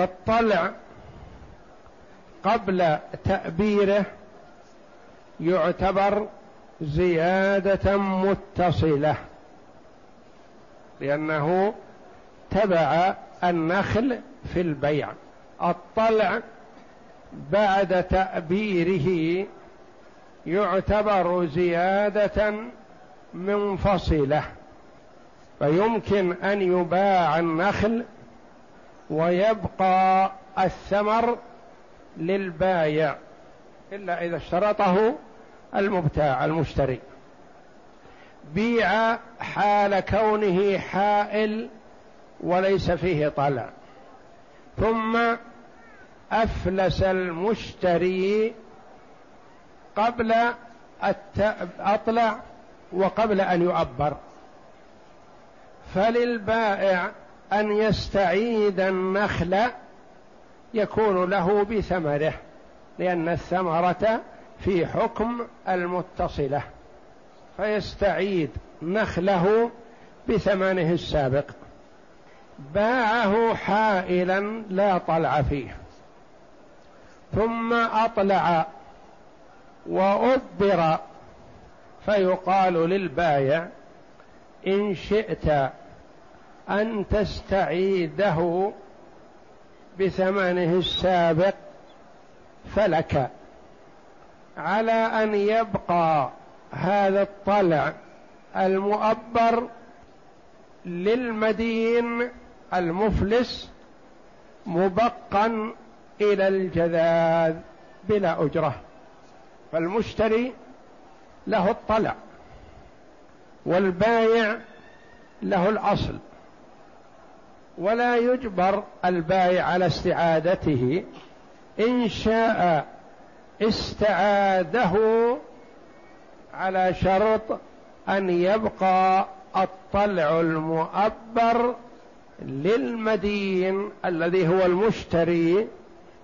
فالطلع قبل تأبيره يعتبر زيادة متصلة لأنه تبع النخل في البيع. الطلع بعد تأبيره يعتبر زيادة منفصلة فيمكن أن يباع النخل ويبقى الثمر للبايع إلا إذا اشترطه المبتاع المشتري. بيع حال كونه حائل وليس فيه طلع. ثم أفلس المشتري قبل أطلع وقبل أن يؤبر فللبائع أن يستعيد النخل يكون له بثمره لأن الثمرة في حكم المتصلة. فيستعيد نخله بثمنه السابق. باعه حائلا لا طلع فيه. ثم أطلع وأبر فيقال للبايع إن شئت أن تستعيده بثمنه السابق فلك على أن يبقى هذا الطلع المؤبر للمدين المفلس مبقا إلى الجذاذ بلا أجرة. فالمشتري له الطلع والبايع له الأصل. ولا يجبر البايع على استعادته. إن شاء استعاده على شرط أن يبقى الطلع المؤبر للمدين الذي هو المشتري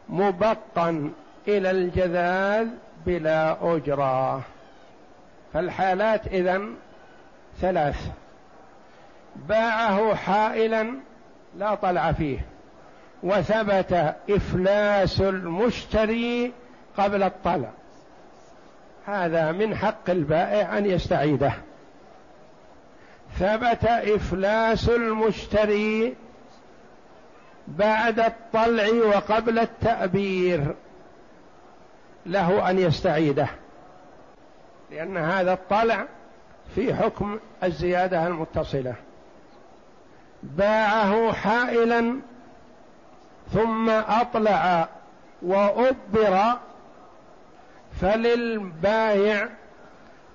مبقا إلى الجذاذ بلا أجرة. فالحالات إذن ثلاث. باعه حائلا لا طلع فيه. وثبت إفلاس المشتري قبل الطلع. هذا من حق البائع أن يستعيده. ثبت إفلاس المشتري بعد الطلع وقبل التأبير له أن يستعيده. لأن هذا الطلع في حكم الزيادة المتصلة. باعه حائلا ثم أطلع وأبر فللبايع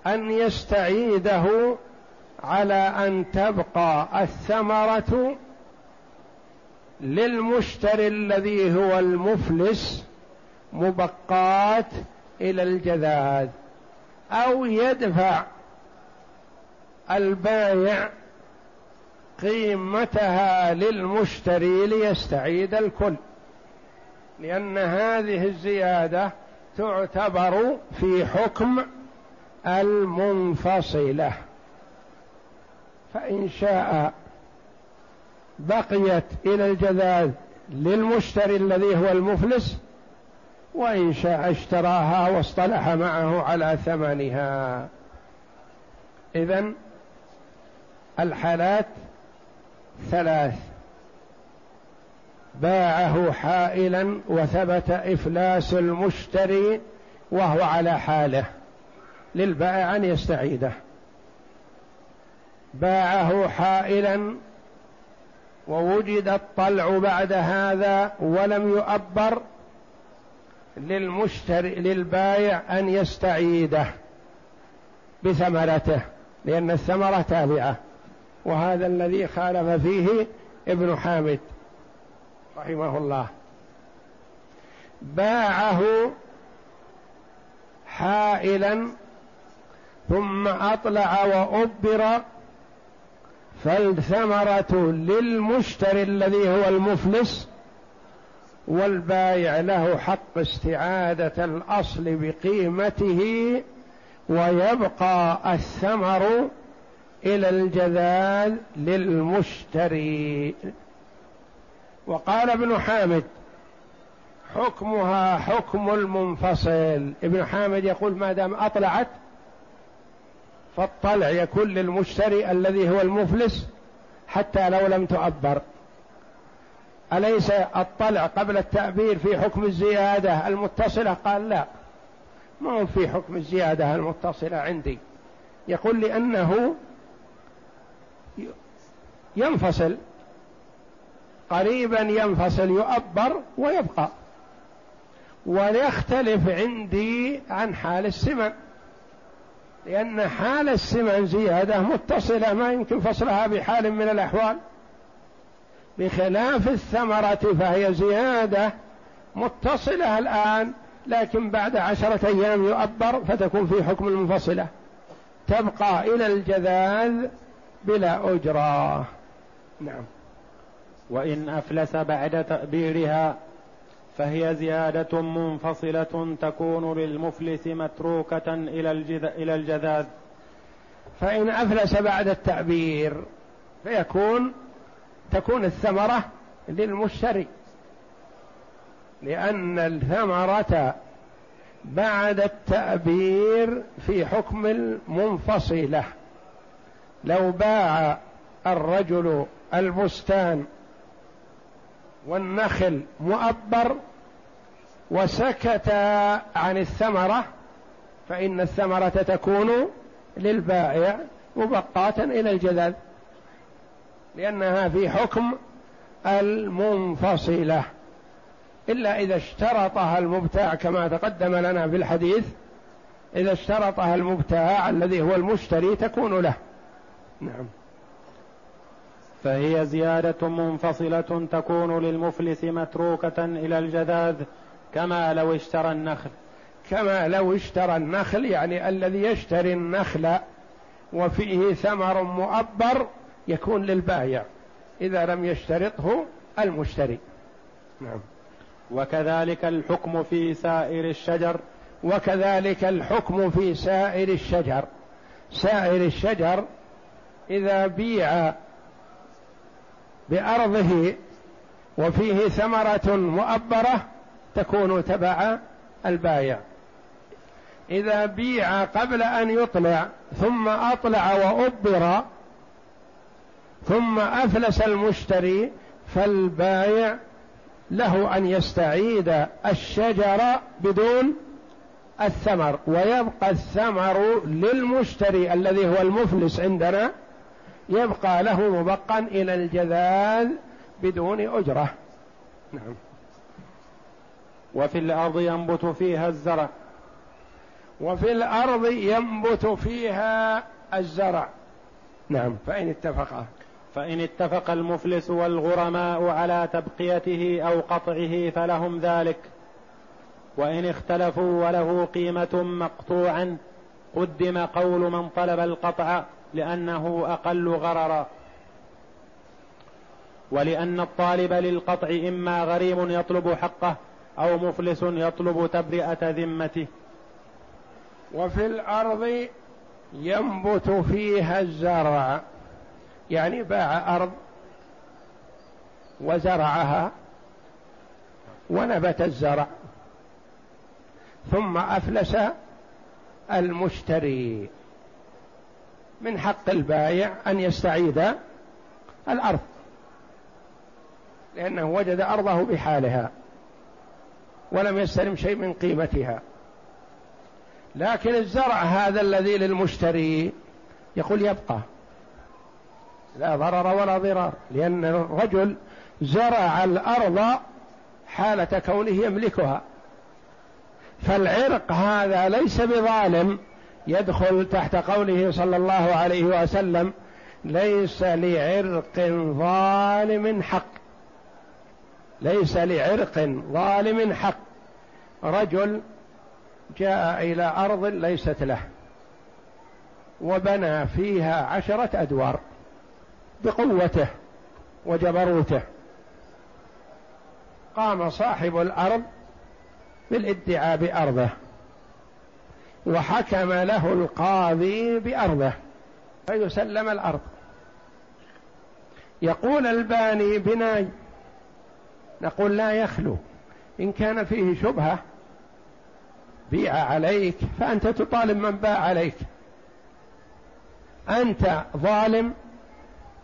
أن يستعيده على أن تبقى الثمرة للمشتري الذي هو المفلس مبقات إلى الجذاذ أو يدفع البائع قيمتها للمشتري ليستعيد الكل لأن هذه الزيادة تعتبر في حكم المنفصلة. فإن شاء بقيت إلى الجذاذ للمشتري الذي هو المفلس وإن شاء اشتراها واصطلح معه على ثمنها. اذا الحالات ثلاث. باعه حائلا وثبت إفلاس المشتري وهو على حاله. للبائع أن يستعيده. باعه حائلا ووجد الطلع بعد هذا ولم يؤبر للمشتري للبايع أن يستعيده بثمرته لأن الثمرة تابعة. وهذا الذي خالف فيه ابن حامد رحمه الله. باعه حائلا ثم أطلع وأبر فالثمرة للمشتري الذي هو المفلس والبايع له حق استعادة الأصل بقيمته ويبقى الثمر إلى الجذاذ للمشتري. وقال ابن حامد حكمها حكم المنفصل. ابن حامد يقول ما دام أطلعت فالطلع يكون للمشتري الذي هو المفلس حتى لو لم تؤبر. أليس الطلع قبل التعبير في حكم الزيادة المتصلة؟ قال لا ما هو في حكم الزيادة المتصلة عندي. يقول لأنه ينفصل. قريبا ينفصل يؤبر ويبقى. ويختلف عندي عن حال السمن. لأن حال السمن زيادة متصلة ما يمكن فصلها بحال من الأحوال. بخلاف الثمرة فهي زيادة متصلة الآن لكن بعد عشرة أيام يؤبر فتكون في حكم المنفصلة. تبقى إلى الجذاذ بلا أجرة. نعم. وإن أفلس بعد تأبيرها فهي زيادة منفصلة تكون للمفلس متروكة إلى إلى الجذاذ. فإن أفلس بعد التعبير فيكون تكون الثمرة للمشتري. لأن الثمرة بعد التأبير في حكم المنفصلة. لو باع الرجل البستان والنخل مؤبر وسكت عن الثمرة فإن الثمرة تكون للبائع مبقاة إلى الجذاذ لأنها في حكم المنفصلة. إلا إذا اشترطها المبتاع كما تقدم لنا في الحديث إذا اشترطها المبتاع الذي هو المشتري تكون له. نعم. فهي زيادة منفصلة تكون للمفلس متروكة إلى الجذاذ كما لو اشترى النخل. كما لو اشترى النخل يعني الذي يشتري النخل وفيه ثمر مؤبر يكون للبائع إذا لم يشترطه المشتري. نعم. وكذلك الحكم في سائر الشجر. وكذلك الحكم في سائر الشجر. سائر الشجر إذا بيع بأرضه وفيه ثمرة مؤبرة تكون تبع البايع. إذا بيع قبل أن يطلع ثم أطلع وأبر ثم أفلس المشتري فالبايع له أن يستعيد الشجر بدون الثمر ويبقى الثمر للمشتري الذي هو المفلس عندنا يبقى له مبقا إلى الجذاذ بدون أجرة. نعم. وفي الأرض ينبت فيها الزرع. وفي الأرض ينبت فيها الزرع. نعم. فإن اتفقا. فإن اتفق المفلس والغرماء على تبقيته أو قطعه فلهم ذلك. وإن اختلفوا وله قيمة مقطوعا قدم قول من طلب القطع لأنه أقل غررا. ولأن الطالب للقطع إما غريم يطلب حقه أو مفلس يطلب تبرئة ذمته. وفي الأرض ينبت فيها الزرع. يعني باع أرض وزرعها ونبت الزرع. ثم أفلس المشتري. من حق البائع أن يستعيد الأرض. لأنه وجد أرضه بحالها ولم يستلم شيء من قيمتها. لكن الزرع هذا الذي للمشتري يقول يبقى. لا ضرر ولا ضرار لأن الرجل زرع الأرض حالة كونه يملكها. فالعرق هذا ليس بظالم. يدخل تحت قوله صلى الله عليه وسلم ليس لعرق ظالم حق. ليس لعرق ظالم حق. رجل جاء إلى أرض ليست له وبنى فيها عشرة أدوار بقوته وجبروته. قام صاحب الأرض بالادعاء بأرضه. وحكم له القاضي بأرضه فيسلم الأرض. يقول الباني بناي نقول لا يخلو إن كان فيه شبهة بيع عليك فأنت تطالب من باع عليك. أنت ظالم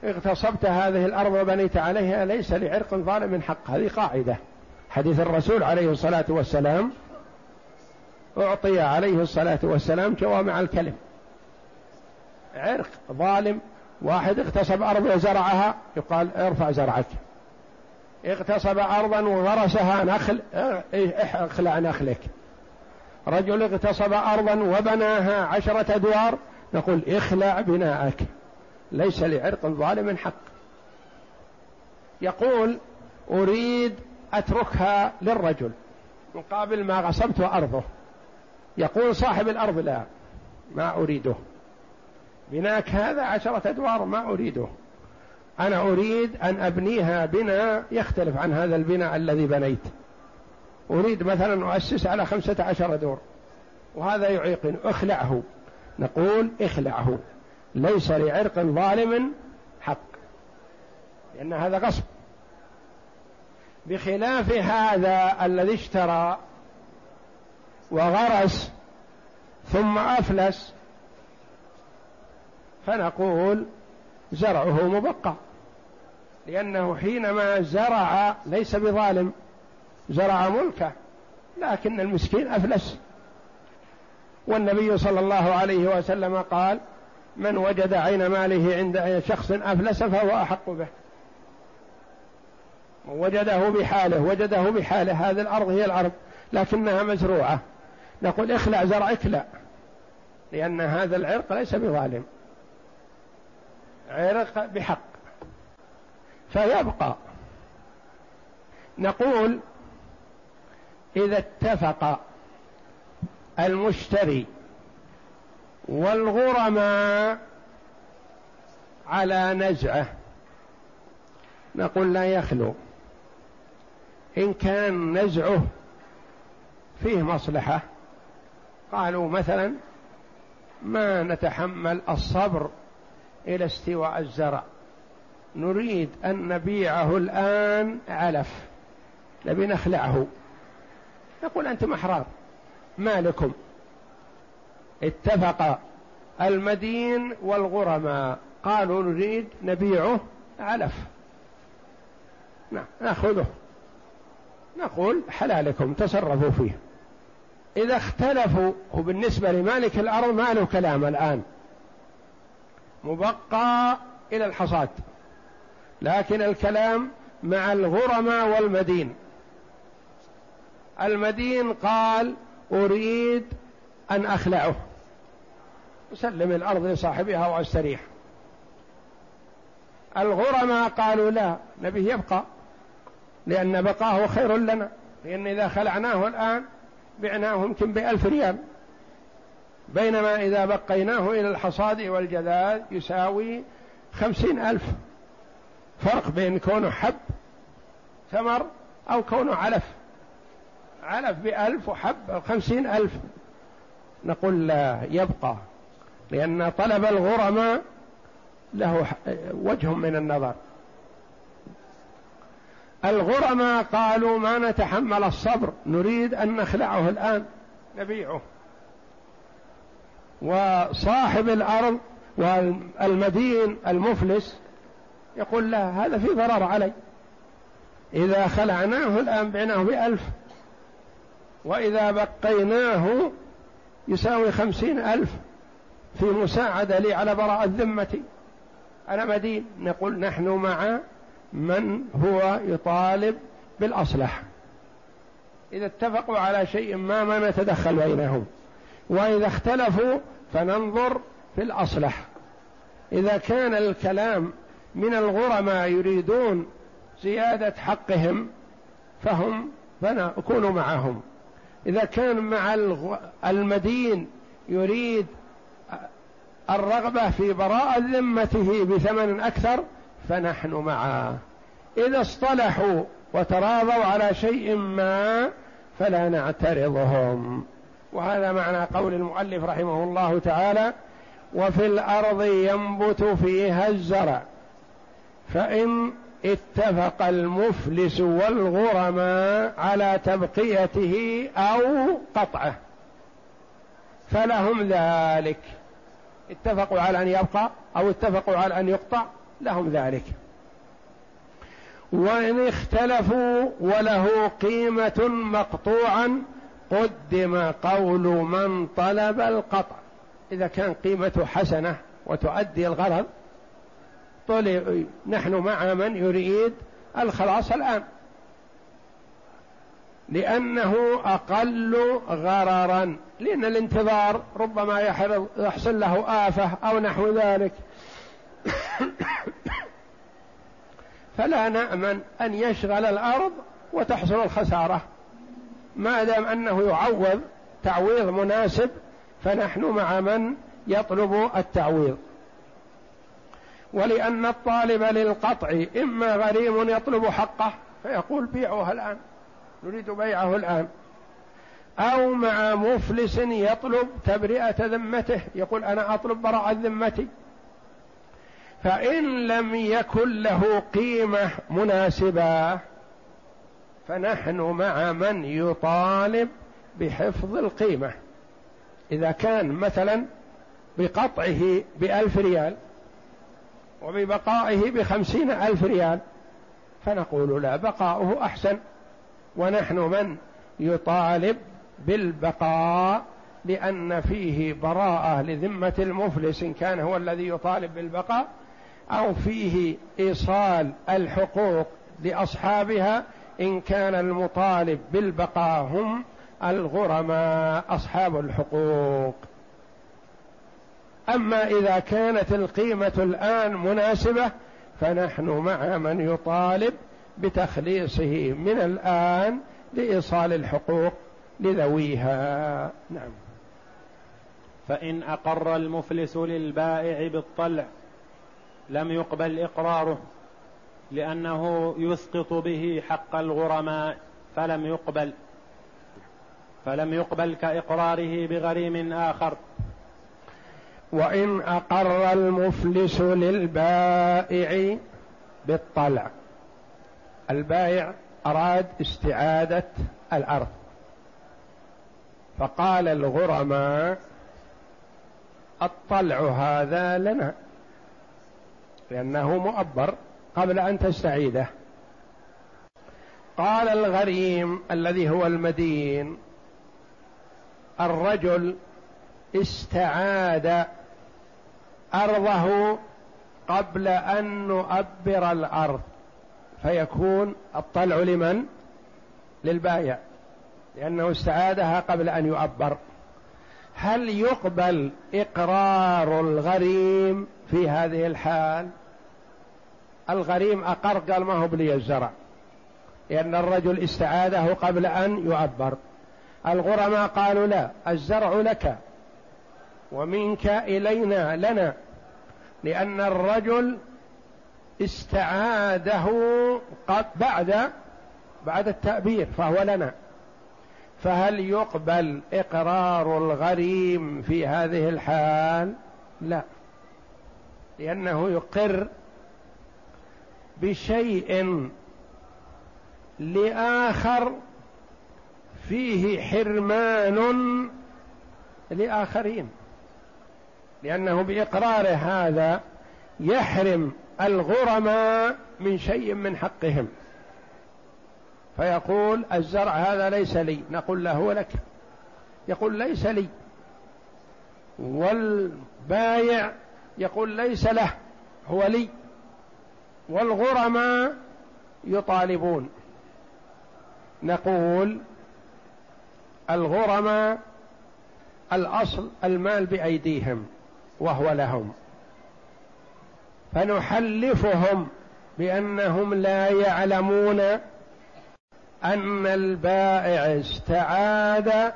اغتصبت هذه الأرض وبنيت عليها ليس لعرق ظالم حق. هذه قاعدة. حديث الرسول عليه الصلاة والسلام أعطي عليه الصلاة والسلام جوامع الكلم. عرق ظالم واحد اغتصب أرض وزرعها يقال ارفع زرعك. اغتصب أرضا وغرسها نخل اخلع نخلك. رجل اغتصب أرضا وبناها عشرة أدوار نقول اخلع بناءك. ليس لعرق ظالم حق. يقول أريد أتركها للرجل مقابل ما غصبت أرضه. يقول صاحب الأرض لا ما أريده. بناك هذا عشرة أدوار ما أريده. أنا أريد أن أبنيها بناء يختلف عن هذا البناء الذي بنيت. أريد مثلا أؤسس على خمسة عشر دور وهذا يعيقن. اخلعه. نقول اخلعه. ليس لعرق ظالم حق لأن هذا غصب. بخلاف هذا الذي اشترى وغرس ثم أفلس فنقول زرعه مبقى لأنه حينما زرع ليس بظالم زرع ملكه لكن المسكين أفلس. والنبي صلى الله عليه وسلم قال من وجد عين ماله عند شخص أفلس فهو أحق به. وجده بحاله وجده بحاله. هذه الأرض هي الأرض لكنها مزروعة. نقول اخلع زرعك لا لأن هذا العرق ليس بظالم. عرق بحق. فيبقى. نقول إذا اتفق المشتري والغرماء على نزعه نقول لا يخلو. إن كان نزعه فيه مصلحة قالوا مثلا ما نتحمل الصبر إلى استواء الزرع. نريد أن نبيعه الآن علف. نبي نخلعه. نقول أنتم أحرار. ما لكم اتفق المدين والغرماء. قالوا نريد نبيعه علف. نعم نأخذه. نقول حلالكم تصرفوا فيه. إذا اختلفوا وبالنسبة لمالك الأرض ما له كلام الآن. مبقى إلى الحصاد. لكن الكلام مع الغرماء والمدين. المدين قال أريد أن أخلعه. أسلم الأرض لصاحبها وأستريح. الغرماء قالوا لا نبيه يبقى لأن بقاه خير لنا. لأن إذا خلعناه الآن بعناه يمكن بألف ريال. بينما إذا بقيناه إلى الحصاد والجذاذ يساوي خمسين ألف. فرق بين كونه حب ثمر أو كونه علف. علف بألف وحب خمسين ألف. نقول لا يبقى. لأن طلب الغرماء له وجه من النظر. الغرماء قالوا ما نتحمل الصبر نريد أن نخلعه الآن نبيعه. وصاحب الأرض والمدين المفلس يقول لا هذا في ضرر علي. إذا خلعناه الآن بعناه بألف وإذا بقيناه يساوي خمسين ألف في مساعدة لي على براءة ذمتي. أنا مدين نقول نحن مع من هو يطالب بالأصلح. إذا اتفقوا على شيء ما ما نتدخل بينهم. وإذا اختلفوا فننظر في الأصلح. إذا كان الكلام من الغرماء يريدون زيادة حقهم فهم فنكون معهم. إذا كان مع المدين يريد الرغبة في براءة ذمته بثمن أكثر فنحن معه إذا اصطلحوا وتراضوا على شيء ما فلا نعترضهم. وهذا معنى قول المؤلف رحمه الله تعالى وفي الأرض ينبت فيها الزرع فإن اتفق المفلس والغرماء على تبقيته أو قطعه فلهم ذلك. اتفقوا على أن يبقى أو اتفقوا على أن يقطع. لهم ذلك. وإن اختلفوا وله قيمة مقطوعا قدم قول من طلب القطع. إذا كان قيمته حسنة وتؤدي الغرض طلع نحن مع من يريد الخلاص الآن. لأنه أقل غررا لأن الانتظار ربما يحصل له آفة أو نحو ذلك. فلا نأمن أن يشغل الأرض وتحصل الخسارة. ما دام أنه يعوض تعويض مناسب فنحن مع من يطلب التعويض. ولأن الطالب للقطع إما غريم يطلب حقه فيقول بيعوها الآن. نريد بيعه الآن. أو مع مفلس يطلب تبرئة ذمته يقول أنا أطلب براءة ذمتي. فإن لم يكن له قيمة مناسبة فنحن مع من يطالب بحفظ القيمة. إذا كان مثلا بقطعه بألف ريال وببقائه بخمسين ألف ريال فنقول لا بقاؤه أحسن. ونحن من يطالب بالبقاء لأن فيه براءة لذمة المفلس إن كان هو الذي يطالب بالبقاء أو فيه إيصال الحقوق لأصحابها إن كان المطالب بالبقاء هم الغرماء أصحاب الحقوق. أما إذا كانت القيمة الآن مناسبة فنحن مع من يطالب بتخليصه من الآن لإيصال الحقوق لذويها. نعم. فإن أقر المفلس للبائع بالطلع لم يقبل إقراره لأنه يسقط به حق الغرماء فلم يقبل. فلم يقبل كإقراره بغريم آخر. وإن أقر المفلس للبائع بالطلع. البائع أراد استعادة الأرض. فقال الغرماء الطلع هذا لنا. لأنه مؤبر قبل أن تستعيده. قال الغريم الذي هو المدين الرجل استعاد أرضه قبل أن نؤبر الأرض فيكون الطلع لمن؟ للبايع لأنه استعادها قبل أن يؤبر. هل يقبل إقرار الغريم في هذه الحال الغريم أقر قال ما هو بلي الزرع. لأن الرجل استعاده قبل أن يؤبر الغرماء قالوا لا الزرع لك. ومنك إلينا لنا. لأن الرجل استعاده قد بعد بعد التأبير فهو لنا. فهل يقبل إقرار الغريم في هذه الحال؟ لا. لأنه يقر بشيء لآخر فيه حرمان لآخرين. لأنه بإقراره هذا يحرم الغرماء من شيء من حقهم. فيقول الزرع هذا ليس لي. نقول له هو لك. يقول ليس لي. والبايع يقول ليس له هو لي. والغرماء يطالبون. نقول الغرماء الأصل المال بأيديهم وهو لهم. فنحلفهم بأنهم لا يعلمون أن البائع استعاد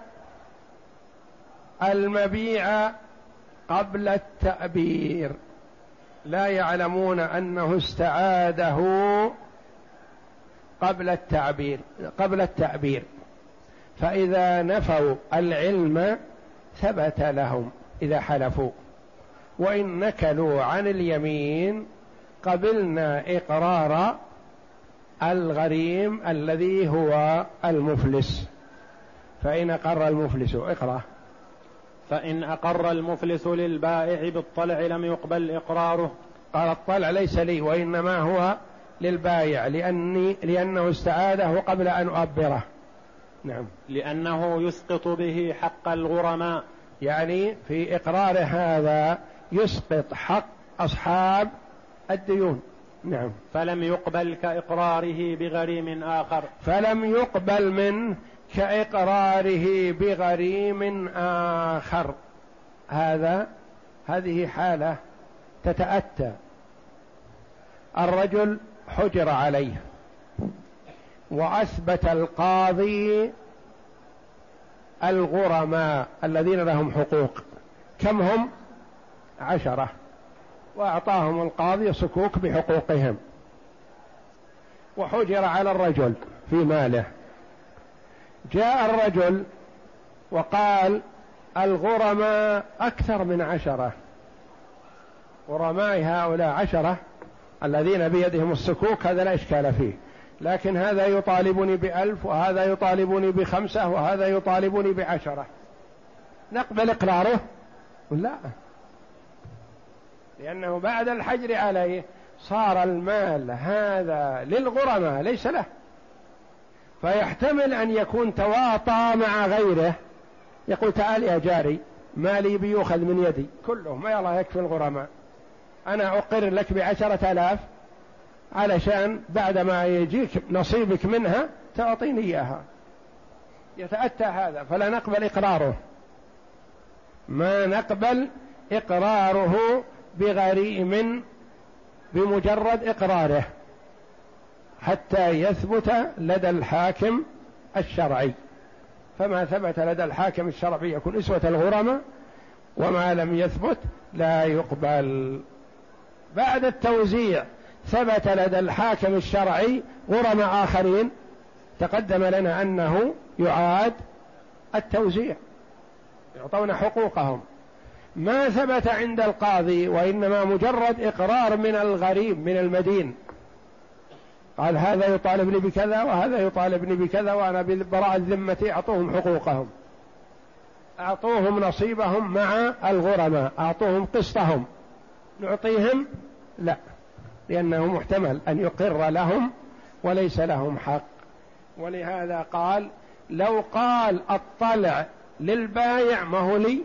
المبيع قبل التأبير لا يعلمون أنه استعاده قبل التعبير قبل التعبير. فإذا نفوا العلم ثبت لهم إذا حلفوا. وإن نكلوا عن اليمين قبلنا إقرار الغريم الذي هو المفلس. فإن أقر المفلس اقرأ. فإن أقر المفلس للبائع بالطلع لم يقبل إقراره. قال الطلع ليس لي وإنما هو للبايع لأني لأنه استعاده قبل أن أؤبره. نعم. لأنه يسقط به حق الغرماء. يعني في إقرار هذا يسقط حق أصحاب الديون. نعم. فلم يقبل كإقراره بغريم آخر. فلم يقبل منه كإقراره بغريم آخر. هذا هذه حالة تتأتى. الرجل حجر عليه. وأثبت القاضي الغرماء الذين لهم حقوق. كم هم؟ عشرة. وأعطاهم القاضي صكوك بحقوقهم. وحجر على الرجل في ماله. جاء الرجل وقال الغرماء أكثر من عشرة. غرماء هؤلاء عشرة الذين بيدهم السكوك هذا لا إشكال فيه. لكن هذا يطالبني بألف وهذا يطالبني بخمسة وهذا يطالبني بعشرة. نقبل إقراره؟ لا. لأنه بعد الحجر عليه صار المال هذا للغرماء ليس له. فيحتمل أن يكون تواطى مع غيره. يقول تعال يا جاري مالي بيؤخذ من يدي. كله ما يلا يكفي الغرماء. أنا أقر لك بعشرة آلاف علشان بعد ما يجيك نصيبك منها تعطيني إياها. يتأتى هذا فلا نقبل إقراره. ما نقبل إقراره بغريم بمجرد إقراره. حتى يثبت لدى الحاكم الشرعي. فما ثبت لدى الحاكم الشرعي يكون إسوة الغرماء وما لم يثبت لا يقبل. بعد التوزيع ثبت لدى الحاكم الشرعي غرماء آخرين. تقدم لنا أنه يعاد التوزيع. يعطون حقوقهم. ما ثبت عند القاضي وإنما مجرد إقرار من الغريب من المدين. قال هذا يطالبني بكذا وهذا يطالبني بكذا وأنا ببراء الذمة أعطوهم حقوقهم. أعطوهم نصيبهم مع الغرماء أعطوهم قسطهم. نعطيهم؟ لا لأنه محتمل أن يقر لهم وليس لهم حق. ولهذا قال لو قال الطلع للبايع ما هو لي؟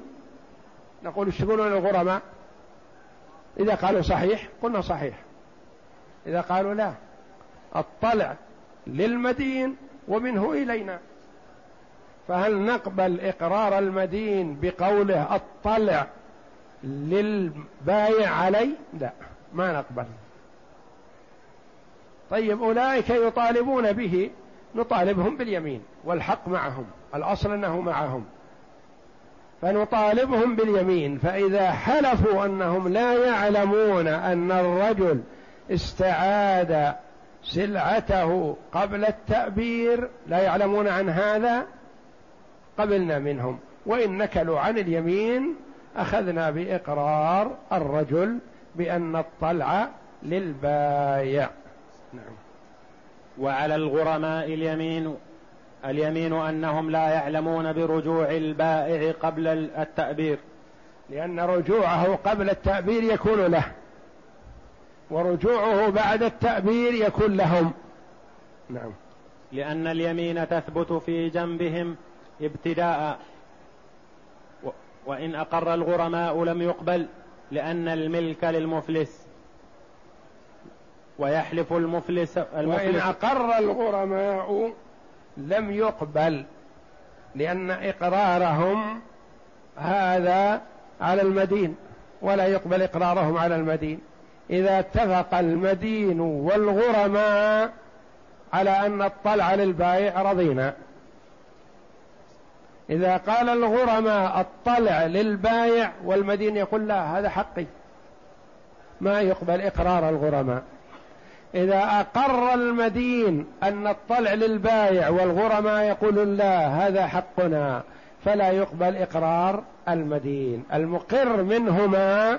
نقول إيش تقولون للغرماء إذا قالوا صحيح قلنا صحيح. إذا قالوا لا الطلع للمدين ومنه إلينا. فهل نقبل إقرار المدين بقوله الطلع للبايع علي؟ لا ما نقبل. طيب أولئك يطالبون به نطالبهم باليمين والحق معهم الأصل أنه معهم. فنطالبهم باليمين فإذا حلفوا أنهم لا يعلمون أن الرجل استعاد سلعته قبل التأبير لا يعلمون عن هذا قبلنا منهم. وإن نكلوا عن اليمين أخذنا بإقرار الرجل بأن الطلع للبايع. نعم. وعلى الغرماء اليمين اليمين أنهم لا يعلمون برجوع البائع قبل التأبير. لأن رجوعه قبل التأبير يكون له. ورجوعه بعد التأبير يكون لهم. نعم. لأن اليمين تثبت في جنبهم ابتداء. وإن أقر الغرماء لم يقبل لأن الملك للمفلس. ويحلف المفلس, المفلس. وإن أقر الغرماء لم يقبل لأن إقرارهم هذا على المدين ولا يقبل إقرارهم على المدين. إذا اتفق المدين والغرماء على أن الطلع للبائع رضينا. إذا قال الغرماء الطلع للبايع والمدين يقول لا هذا حقي. ما يقبل إقرار الغرماء. إذا أقر المدين أن الطلع للبايع والغرماء يقول لا هذا حقنا. فلا يقبل إقرار المدين. المقر منهما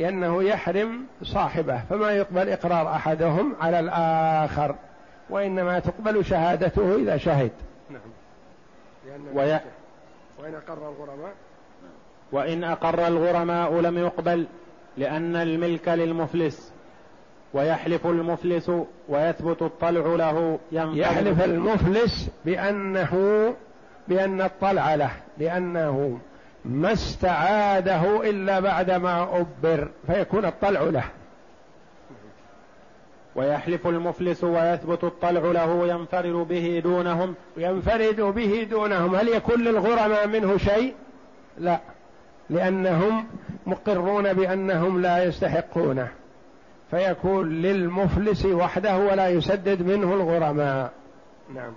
لأنه يحرم صاحبه فما يقبل إقرار أحدهم على الآخر وإنما تقبل شهادته إذا شهد. نعم. وي... وإن أقر الغرماء؟ وإن أقر الغرماء لم يقبل لأن الملك للمفلس ويحلف المفلس ويثبت الطلع له يحلف المفلس بأنه بأن الطلع له لأنه ما استعاده إلا بعدما أبر فيكون الطلع له. ويحلف المفلس ويثبت الطلع له ينفرد به دونهم. ينفرد به دونهم. هل يكون للغرماء منه شيء؟ لا. لأنهم مقرون بأنهم لا يستحقونه. فيكون للمفلس وحده ولا يسدد منه الغرماء. نعم.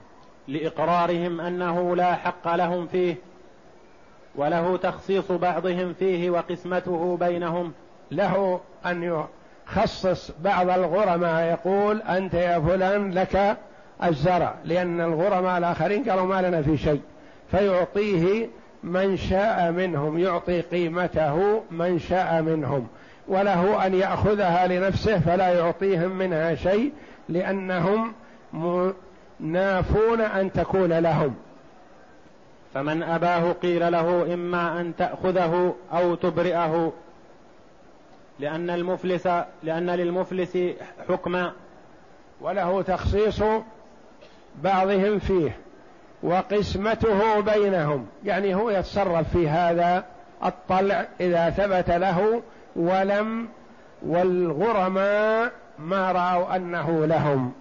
لإقرارهم أنه لا حق لهم فيه. وله تخصيص بعضهم فيه وقسمته بينهم. له أن يخصص بعض الغرماء يقول أنت يا فلان لك الزرع لأن الغرماء الآخرين قالوا ما لنا في شيء. فيعطيه من شاء منهم يعطي قيمته من شاء منهم. وله أن يأخذها لنفسه فلا يعطيهم منها شيء لأنهم نافون أن تكون لهم. فمن أباه قيل له إما أن تأخذه أو تبرئه لأن المفلس لأن للمفلس حكما وله تخصيص بعضهم فيه وقسمته بينهم يعني هو يتصرف في هذا الطلع إذا ثبت له ولم والغرماء ما رأوا أنه لهم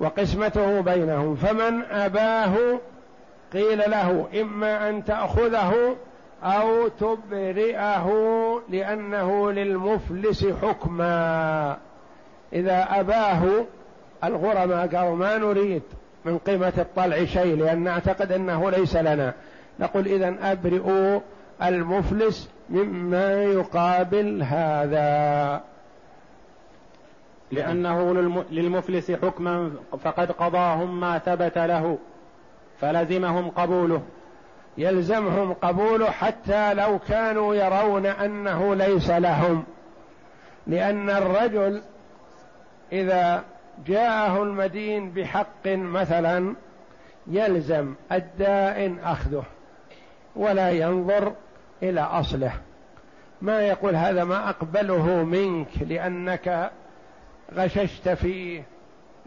وقسمته بينهم. فمن أباه قيل له إما أن تأخذه أو تبرئه لأنه للمفلس حكما. إذا أباه الغرماء قالوا ما نريد من قيمة الطلع شيء لأن نعتقد أنه ليس لنا. نقول إذا أبرئوا المفلس مما يقابل هذا. لأنه للمفلس حكما فقد قضاهم ما ثبت له. فلزمهم قبوله يلزمهم قبوله حتى لو كانوا يرون أنه ليس لهم. لأن الرجل إذا جاءه المدين بحق مثلا يلزم الدائن أخذه ولا ينظر إلى أصله. ما يقول هذا ما أقبله منك لأنك غششت فيه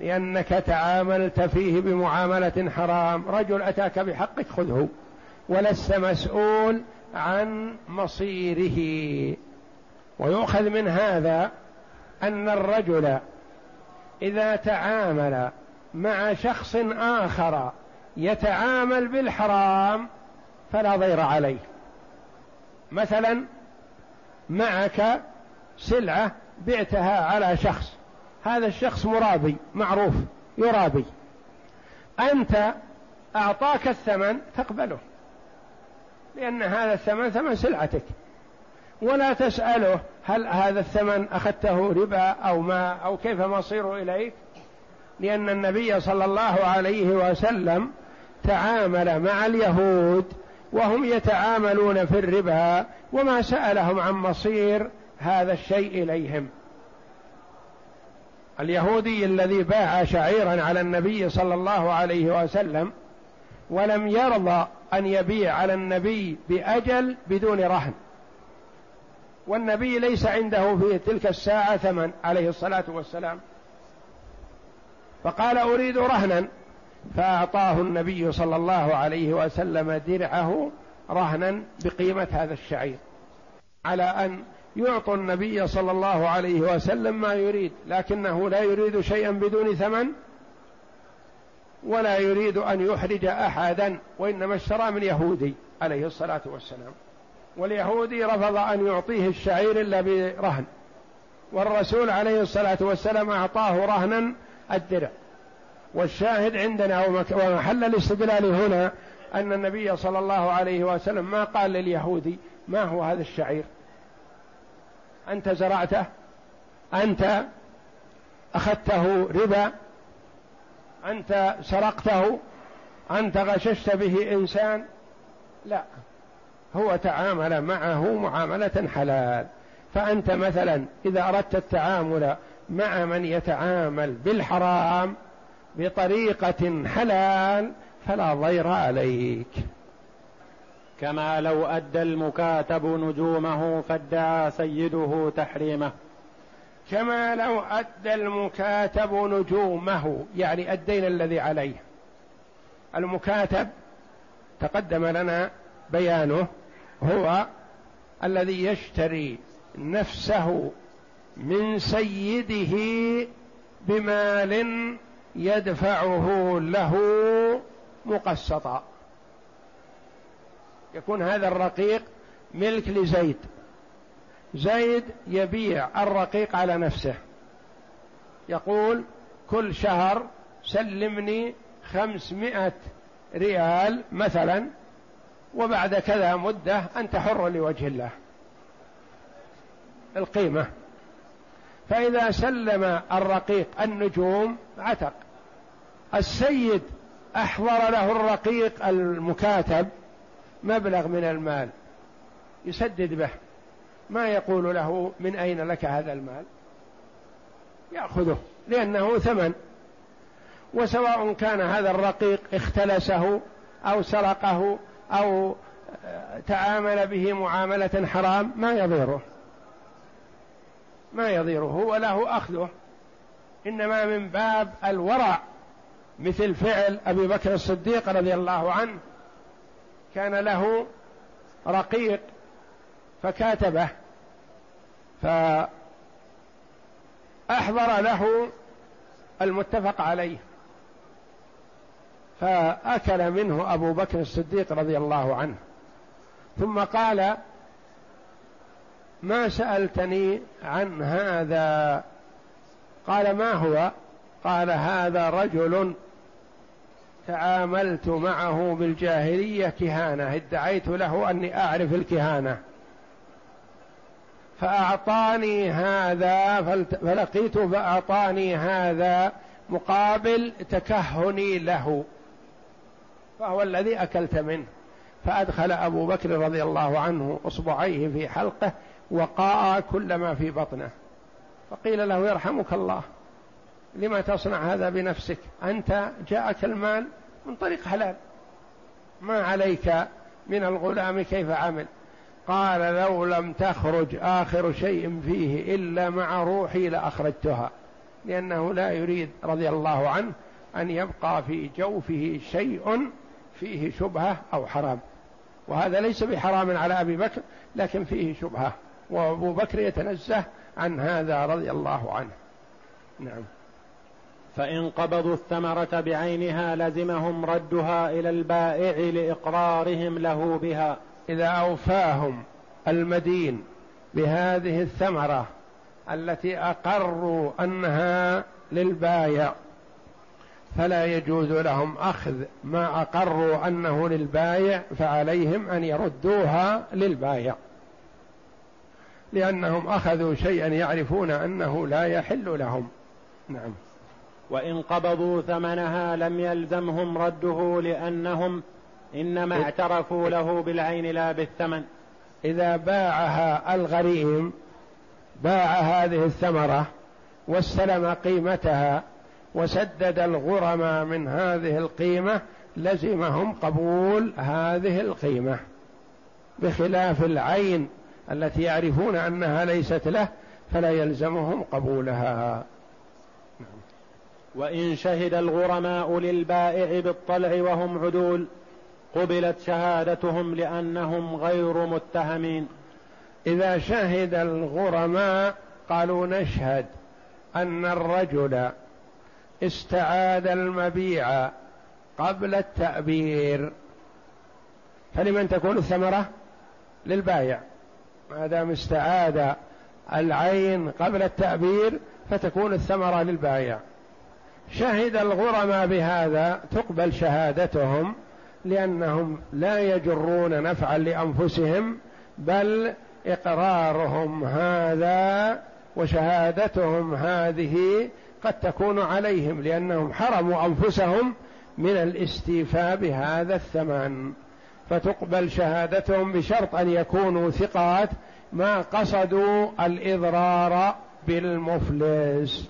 لأنك تعاملت فيه بمعاملة حرام. رجل أتاك بحقك خذه ولست مسؤول عن مصيره. ويؤخذ من هذا أن الرجل إذا تعامل مع شخص آخر يتعامل بالحرام فلا ضير عليه. مثلا معك سلعة بعتها على شخص هذا الشخص مرابي معروف يرابي. أنت أعطاك الثمن تقبله. لأن هذا الثمن ثمن سلعتك. ولا تسأله هل هذا الثمن أخذته ربا أو ما أو كيف مصيره إليك. لأن النبي صلى الله عليه وسلم تعامل مع اليهود وهم يتعاملون في الربا وما سألهم عن مصير هذا الشيء إليهم. اليهودي الذي باع شعيرا على النبي صلى الله عليه وسلم ولم يرضى أن يبيع على النبي بأجل بدون رهن. والنبي ليس عنده في تلك الساعة ثمن عليه الصلاة والسلام. فقال أريد رهنا فأعطاه النبي صلى الله عليه وسلم درعه رهنا بقيمة هذا الشعير. على أن يعطوا النبي صلى الله عليه وسلم ما يريد لكنه لا يريد شيئا بدون ثمن ولا يريد أن يحرج أحدا وإنما اشترى من يهودي عليه الصلاة والسلام. واليهودي رفض أن يعطيه الشعير إلا برهن والرسول عليه الصلاة والسلام أعطاه رهنا الدرع. والشاهد عندنا ومحل الاستدلال هنا أن النبي صلى الله عليه وسلم ما قال لليهودي ما هو هذا الشعير. أنت زرعته أنت أخذته ربا أنت سرقته أنت غششت به إنسان. لا هو تعامل معه معاملة حلال. فأنت مثلا إذا أردت التعامل مع من يتعامل بالحرام بطريقة حلال فلا ضير عليك. كما لو أدى المكاتب نجومه فادعى سيده تحريمه. كما لو أدى المكاتب نجومه يعني الدين الذي عليه. المكاتب تقدم لنا بيانه هو الذي يشتري نفسه من سيده بمال يدفعه له مقسطا. يكون هذا الرقيق ملك لزيد. زيد يبيع الرقيق على نفسه. يقول كل شهر سلمني خمسمائة ريال مثلا وبعد كذا مدة أنت حر لوجه الله. القيمة. فإذا سلم الرقيق النجوم عتق. السيد أحضر له الرقيق المكاتب مبلغ من المال يسدد به. ما يقول له من أين لك هذا المال؟ يأخذه لأنه ثمن. وسواء كان هذا الرقيق اختلسه أو سرقه أو تعامل به معاملة حرام ما يضيره. ما يضيره هو له أخذه. إنما من باب الورع مثل فعل أبي بكر الصديق رضي الله عنه. كان له رقيق فكاتبه فأحضر له المتفق عليه فأكل منه أبو بكر الصديق رضي الله عنه. ثم قال ما سألتني عن هذا؟ قال ما هو؟ قال هذا رجل تعاملت معه بالجاهلية كهانة ادعيت له أني أعرف الكهانة. فأعطاني هذا فلقيت فأعطاني هذا مقابل تكهني له. فهو الذي أكلت منه. فأدخل أبو بكر رضي الله عنه إصبعيه في حلقه وقاء كل ما في بطنه. فقيل له يرحمك الله. لما تصنع هذا بنفسك. أنت جاءك المال من طريق حلال. ما عليك من الغلام كيف عمل؟ قال لو لم تخرج آخر شيء فيه إلا مع روحي لأخرجتها. لأنه لا يريد رضي الله عنه أن يبقى في جوفه شيء فيه شبهة أو حرام. وهذا ليس بحرام على أبي بكر لكن فيه شبهة. وأبو بكر يتنزه عن هذا رضي الله عنه. نعم. فإن قبضوا الثمرة بعينها لزمهم ردها إلى البائع لإقرارهم له بها. إذا أوفاهم المدين بهذه الثمرة التي أقروا أنها للبايع فلا يجوز لهم أخذ ما أقروا أنه للبايع فعليهم أن يردوها للبايع لأنهم أخذوا شيئا يعرفون أنه لا يحل لهم. نعم. وإن قبضوا ثمنها لم يلزمهم رده لأنهم إنما اعترفوا له بالعين لا بالثمن. إذا باعها الغريم باع هذه الثمرة واستلم قيمتها وسدد الغرم من هذه القيمة لزمهم قبول هذه القيمة. بخلاف العين التي يعرفون أنها ليست له فلا يلزمهم قبولها. وإن شهد الغرماء للبائع بالطلع وهم عدول قبلت شهادتهم لأنهم غير متهمين. إذا شهد الغرماء قالوا نشهد أن الرجل استعاد المبيع قبل التأبير. فلمن تكون الثمرة للبايع ما دام استعاد العين قبل التأبير فتكون الثمرة للبايع شهد الغرماء بهذا تقبل شهادتهم لأنهم لا يجرون نفعا لأنفسهم بل إقرارهم هذا وشهادتهم هذه قد تكون عليهم لأنهم حرموا أنفسهم من الاستيفاء بهذا الثمن. فتقبل شهادتهم بشرط أن يكونوا ثقات ما قصدوا الإضرار بالمفلس.